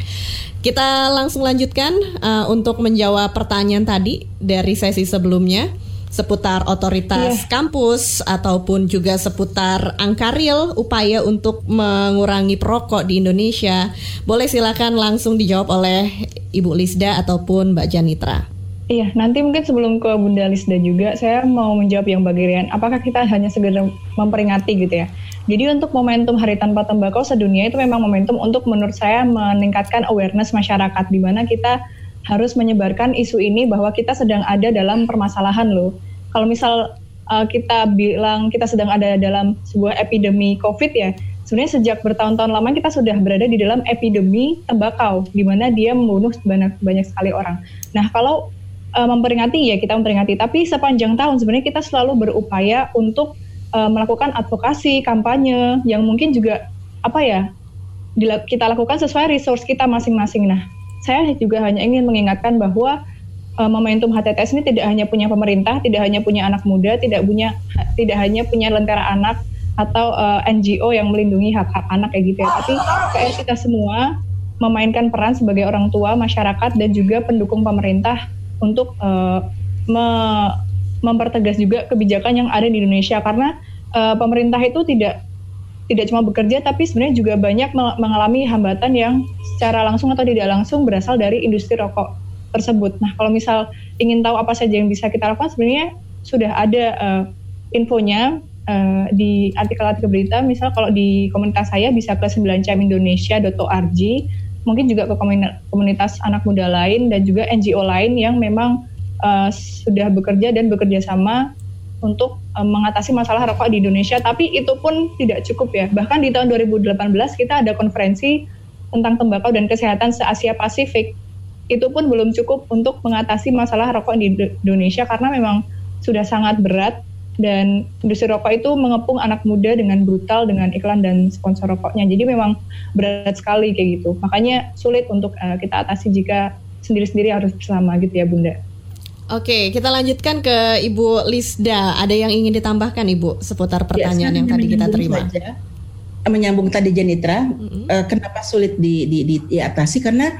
Kita langsung lanjutkan uh, untuk menjawab pertanyaan tadi dari sesi sebelumnya seputar otoritas yeah. kampus ataupun juga seputar angka real upaya untuk mengurangi perokok di Indonesia. Boleh silakan langsung dijawab oleh Ibu Lisda ataupun Mbak Janitra. Iya, nanti mungkin sebelum ke Bunda Lisda juga, saya mau menjawab yang bagian apakah kita hanya segera memperingati gitu ya. Jadi untuk momentum Hari Tanpa Tembakau sedunia itu memang momentum untuk menurut saya meningkatkan awareness masyarakat di mana kita harus menyebarkan isu ini bahwa kita sedang ada dalam permasalahan loh. Kalau misal uh, kita bilang kita sedang ada dalam sebuah epidemi COVID ya, sebenarnya sejak bertahun-tahun lama kita sudah berada di dalam epidemi tembakau, di mana dia membunuh banyak banyak sekali orang. Nah kalau uh, memperingati ya kita memperingati, tapi sepanjang tahun sebenarnya kita selalu berupaya untuk uh, melakukan advokasi, kampanye yang mungkin juga apa ya kita lakukan sesuai resource kita masing-masing. Nah, saya juga hanya ingin mengingatkan bahwa uh, momentum HTTS ini tidak hanya punya pemerintah, tidak hanya punya anak muda, tidak punya tidak hanya punya lentera anak atau uh, NGO yang melindungi hak-hak anak kayak gitu ya, tapi kayak kita semua memainkan peran sebagai orang tua, masyarakat dan juga pendukung pemerintah untuk uh, me mempertegas juga kebijakan yang ada di Indonesia. Karena uh, pemerintah itu tidak tidak cuma bekerja tapi sebenarnya juga banyak mengalami hambatan yang secara langsung atau tidak langsung berasal dari industri rokok tersebut. Nah, kalau misal ingin tahu apa saja yang bisa kita lakukan sebenarnya sudah ada uh, infonya uh, di artikel-artikel berita. Misal kalau di komunitas saya bisa ke 9camindonesia.org, mungkin juga ke komunitas anak muda lain dan juga NGO lain yang memang uh, sudah bekerja dan bekerja sama untuk um, mengatasi masalah rokok di Indonesia. Tapi itu pun tidak cukup ya. Bahkan di tahun 2018 kita ada konferensi tentang tembakau dan kesehatan se-Asia Pasifik. Itu pun belum cukup untuk mengatasi masalah rokok di Indonesia karena memang sudah sangat berat dan industri rokok itu mengepung anak muda dengan brutal dengan iklan dan sponsor rokoknya. Jadi memang berat sekali kayak gitu. Makanya sulit untuk uh, kita atasi jika sendiri-sendiri harus bersama gitu ya Bunda. Oke, kita lanjutkan ke Ibu Lisda. Ada yang ingin ditambahkan Ibu seputar ya, pertanyaan ya, yang tadi kita terima? Saja, menyambung tadi Janitra, mm-hmm. uh, kenapa sulit di, di, di, diatasi? Karena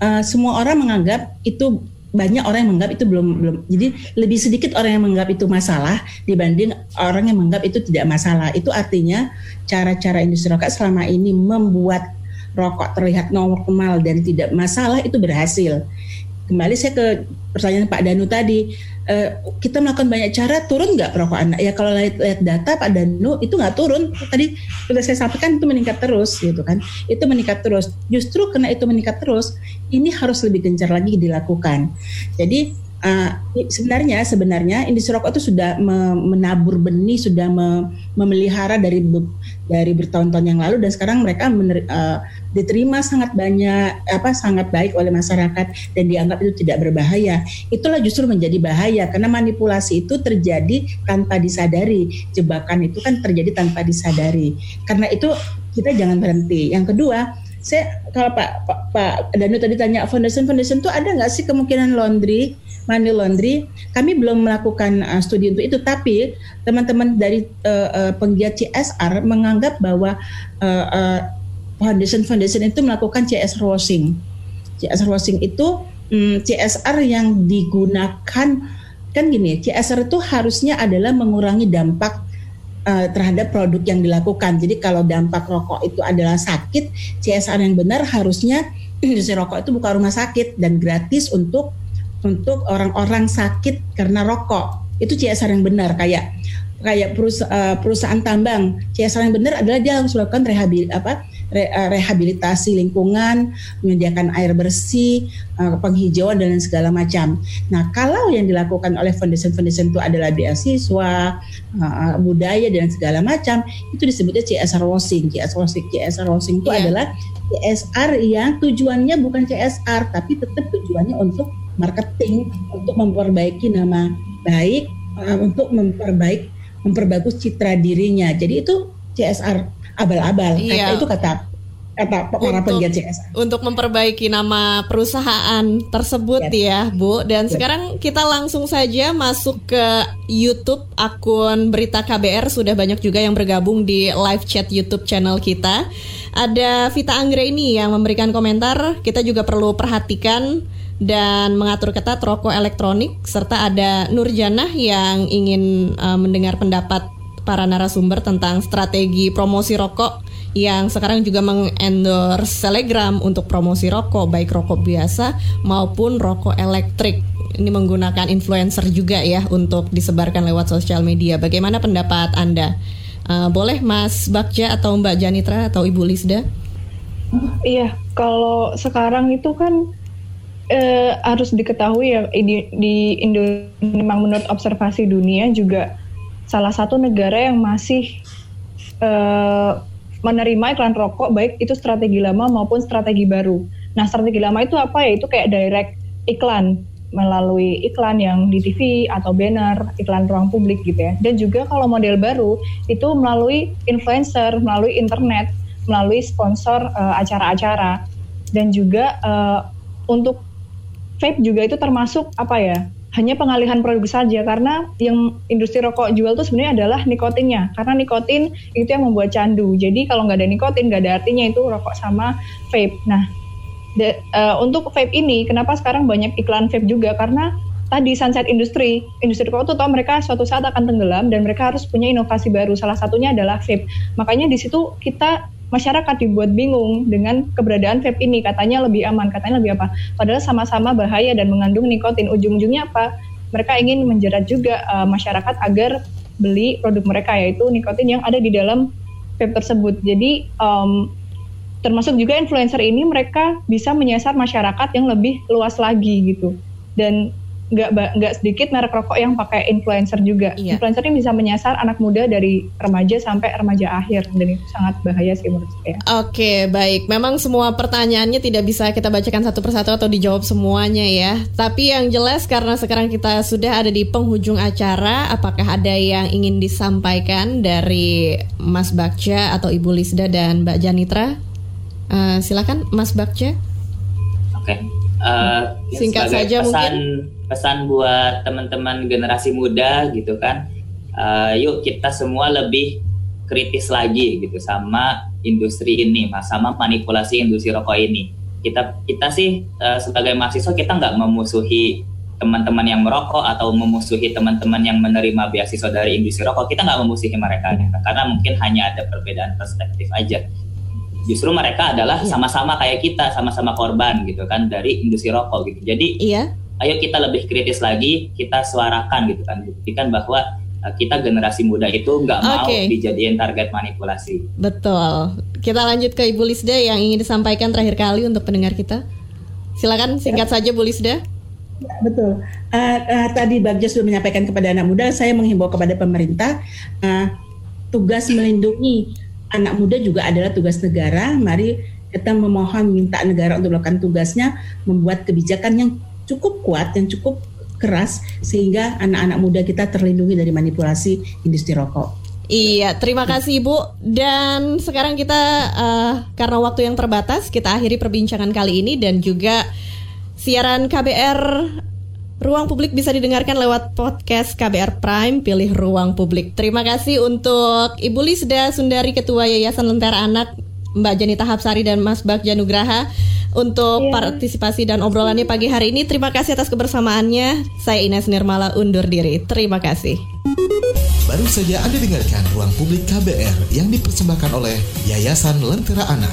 uh, semua orang menganggap itu banyak orang yang menganggap itu belum belum. Jadi lebih sedikit orang yang menganggap itu masalah dibanding orang yang menganggap itu tidak masalah. Itu artinya cara-cara industri rokok selama ini membuat rokok terlihat normal dan tidak masalah itu berhasil kembali saya ke pertanyaan Pak Danu tadi, uh, kita melakukan banyak cara turun nggak perokok anak? Ya kalau lihat, lihat data Pak Danu itu nggak turun. Tadi sudah saya sampaikan itu meningkat terus gitu kan. Itu meningkat terus. Justru karena itu meningkat terus, ini harus lebih gencar lagi dilakukan. Jadi uh, sebenarnya sebenarnya industri rokok itu sudah menabur benih, sudah memelihara dari dari bertahun-tahun yang lalu dan sekarang mereka uh, diterima sangat banyak apa sangat baik oleh masyarakat dan dianggap itu tidak berbahaya. Itulah justru menjadi bahaya karena manipulasi itu terjadi tanpa disadari. Jebakan itu kan terjadi tanpa disadari. Karena itu kita jangan berhenti. Yang kedua, saya kalau Pak Pak, Pak Danu tadi tanya foundation foundation itu ada nggak sih kemungkinan laundry money laundry kami belum melakukan uh, studi untuk itu tapi teman-teman dari uh, uh, penggiat CSR menganggap bahwa uh, uh, foundation foundation itu melakukan CSR washing CSR washing itu um, mm, CSR yang digunakan kan gini CSR itu harusnya adalah mengurangi dampak terhadap produk yang dilakukan. Jadi kalau dampak rokok itu adalah sakit, CSR yang benar harusnya *clears throat* industri rokok itu buka rumah sakit dan gratis untuk untuk orang-orang sakit karena rokok. Itu CSR yang benar kayak kayak perusahaan, uh, perusahaan tambang. CSR yang benar adalah dia harus melakukan rehabil apa re, uh, rehabilitasi lingkungan, menyediakan air bersih, uh, penghijauan dan segala macam. Nah, kalau yang dilakukan oleh foundation-foundation itu adalah beasiswa, uh, budaya dan segala macam, itu disebutnya CSR washing. CSR washing, CSR washing itu yeah. adalah CSR yang tujuannya bukan CSR, tapi tetap tujuannya untuk marketing, untuk memperbaiki nama baik, uh, untuk memperbaik memperbagus citra dirinya. Jadi itu CSR abal-abal. Iya. Kata itu kata kata para penggiat CSR. Untuk memperbaiki nama perusahaan tersebut ya, ya Bu. Dan ya. sekarang kita langsung saja masuk ke YouTube akun Berita KBR sudah banyak juga yang bergabung di live chat YouTube channel kita. Ada Vita Anggreni yang memberikan komentar. Kita juga perlu perhatikan dan mengatur ketat rokok elektronik serta ada Nurjanah yang ingin uh, mendengar pendapat para narasumber tentang strategi promosi rokok yang sekarang juga mengendorse Telegram untuk promosi rokok baik rokok biasa maupun rokok elektrik. Ini menggunakan influencer juga ya untuk disebarkan lewat sosial media. Bagaimana pendapat Anda? Uh, boleh Mas Bakja atau Mbak Janitra atau Ibu Lisda? Iya, kalau sekarang itu kan eh, harus diketahui ya di, di Indonesia memang menurut observasi dunia juga salah satu negara yang masih eh, menerima iklan rokok baik itu strategi lama maupun strategi baru. Nah strategi lama itu apa ya? Itu kayak direct iklan. melalui iklan yang di TV atau banner, iklan ruang publik gitu ya. Dan juga kalau model baru itu melalui influencer, melalui internet, melalui sponsor uh, acara-acara. Dan juga uh, untuk vape juga itu termasuk apa ya? hanya pengalihan produk saja karena yang industri rokok jual itu sebenarnya adalah nikotinnya. Karena nikotin itu yang membuat candu. Jadi kalau nggak ada nikotin nggak ada artinya itu rokok sama vape. Nah de, uh, untuk vape ini kenapa sekarang banyak iklan vape juga? Karena tadi sunset industri industri rokok itu tahu mereka suatu saat akan tenggelam dan mereka harus punya inovasi baru. Salah satunya adalah vape. Makanya di situ kita masyarakat dibuat bingung dengan keberadaan vape ini. Katanya lebih aman katanya lebih apa. Padahal sama-sama bahaya dan mengandung nikotin. Ujung-ujungnya apa? Mereka ingin menjerat juga uh, masyarakat agar beli produk mereka yaitu nikotin yang ada di dalam vape tersebut. Jadi um, termasuk juga influencer ini mereka bisa menyasar masyarakat yang lebih luas lagi gitu. Dan nggak nggak sedikit merek rokok yang pakai influencer juga. Iya. Influencer ini bisa menyasar anak muda dari remaja sampai remaja akhir dan itu sangat bahaya sih menurut saya. Oke, baik. Memang semua pertanyaannya tidak bisa kita bacakan satu persatu atau dijawab semuanya ya. Tapi yang jelas karena sekarang kita sudah ada di penghujung acara, apakah ada yang ingin disampaikan dari Mas Bakja atau Ibu Lisda dan Mbak Janitra? Uh, silakan Mas Bakja. Oke. Uh, Singkat saja pesan, mungkin. pesan buat teman-teman generasi muda gitu kan. Uh, yuk kita semua lebih kritis lagi gitu sama industri ini sama manipulasi industri rokok ini. Kita kita sih uh, sebagai mahasiswa kita nggak memusuhi teman-teman yang merokok atau memusuhi teman-teman yang menerima beasiswa dari industri rokok. Kita nggak memusuhi mereka karena mungkin hanya ada perbedaan perspektif aja justru mereka adalah iya. sama-sama kayak kita sama-sama korban gitu kan dari industri rokok gitu jadi iya ayo kita lebih kritis lagi, kita suarakan gitu kan, buktikan bahwa uh, kita generasi muda itu nggak mau okay. dijadiin target manipulasi. Betul. Kita lanjut ke Ibu Lisda yang ingin disampaikan terakhir kali untuk pendengar kita. Silakan singkat ya. saja Bu Lisda. Ya, betul. Uh, uh, tadi Bagja sudah menyampaikan kepada anak muda, saya menghimbau kepada pemerintah uh, tugas melindungi anak muda juga adalah tugas negara. Mari kita memohon minta negara untuk melakukan tugasnya, membuat kebijakan yang cukup kuat dan cukup keras sehingga anak-anak muda kita terlindungi dari manipulasi industri rokok. Iya, terima kasih Ibu. Dan sekarang kita uh, karena waktu yang terbatas, kita akhiri perbincangan kali ini dan juga siaran KBR Ruang Publik bisa didengarkan lewat podcast KBR Prime Pilih Ruang Publik. Terima kasih untuk Ibu Lisda Sundari Ketua Yayasan Lentera Anak, Mbak Janita Hapsari dan Mas Bagja Nugraha untuk yeah. partisipasi dan obrolannya pagi hari ini. Terima kasih atas kebersamaannya. Saya Ines Nirmala undur diri. Terima kasih. Baru saja Anda dengarkan Ruang Publik KBR yang dipersembahkan oleh Yayasan Lentera Anak.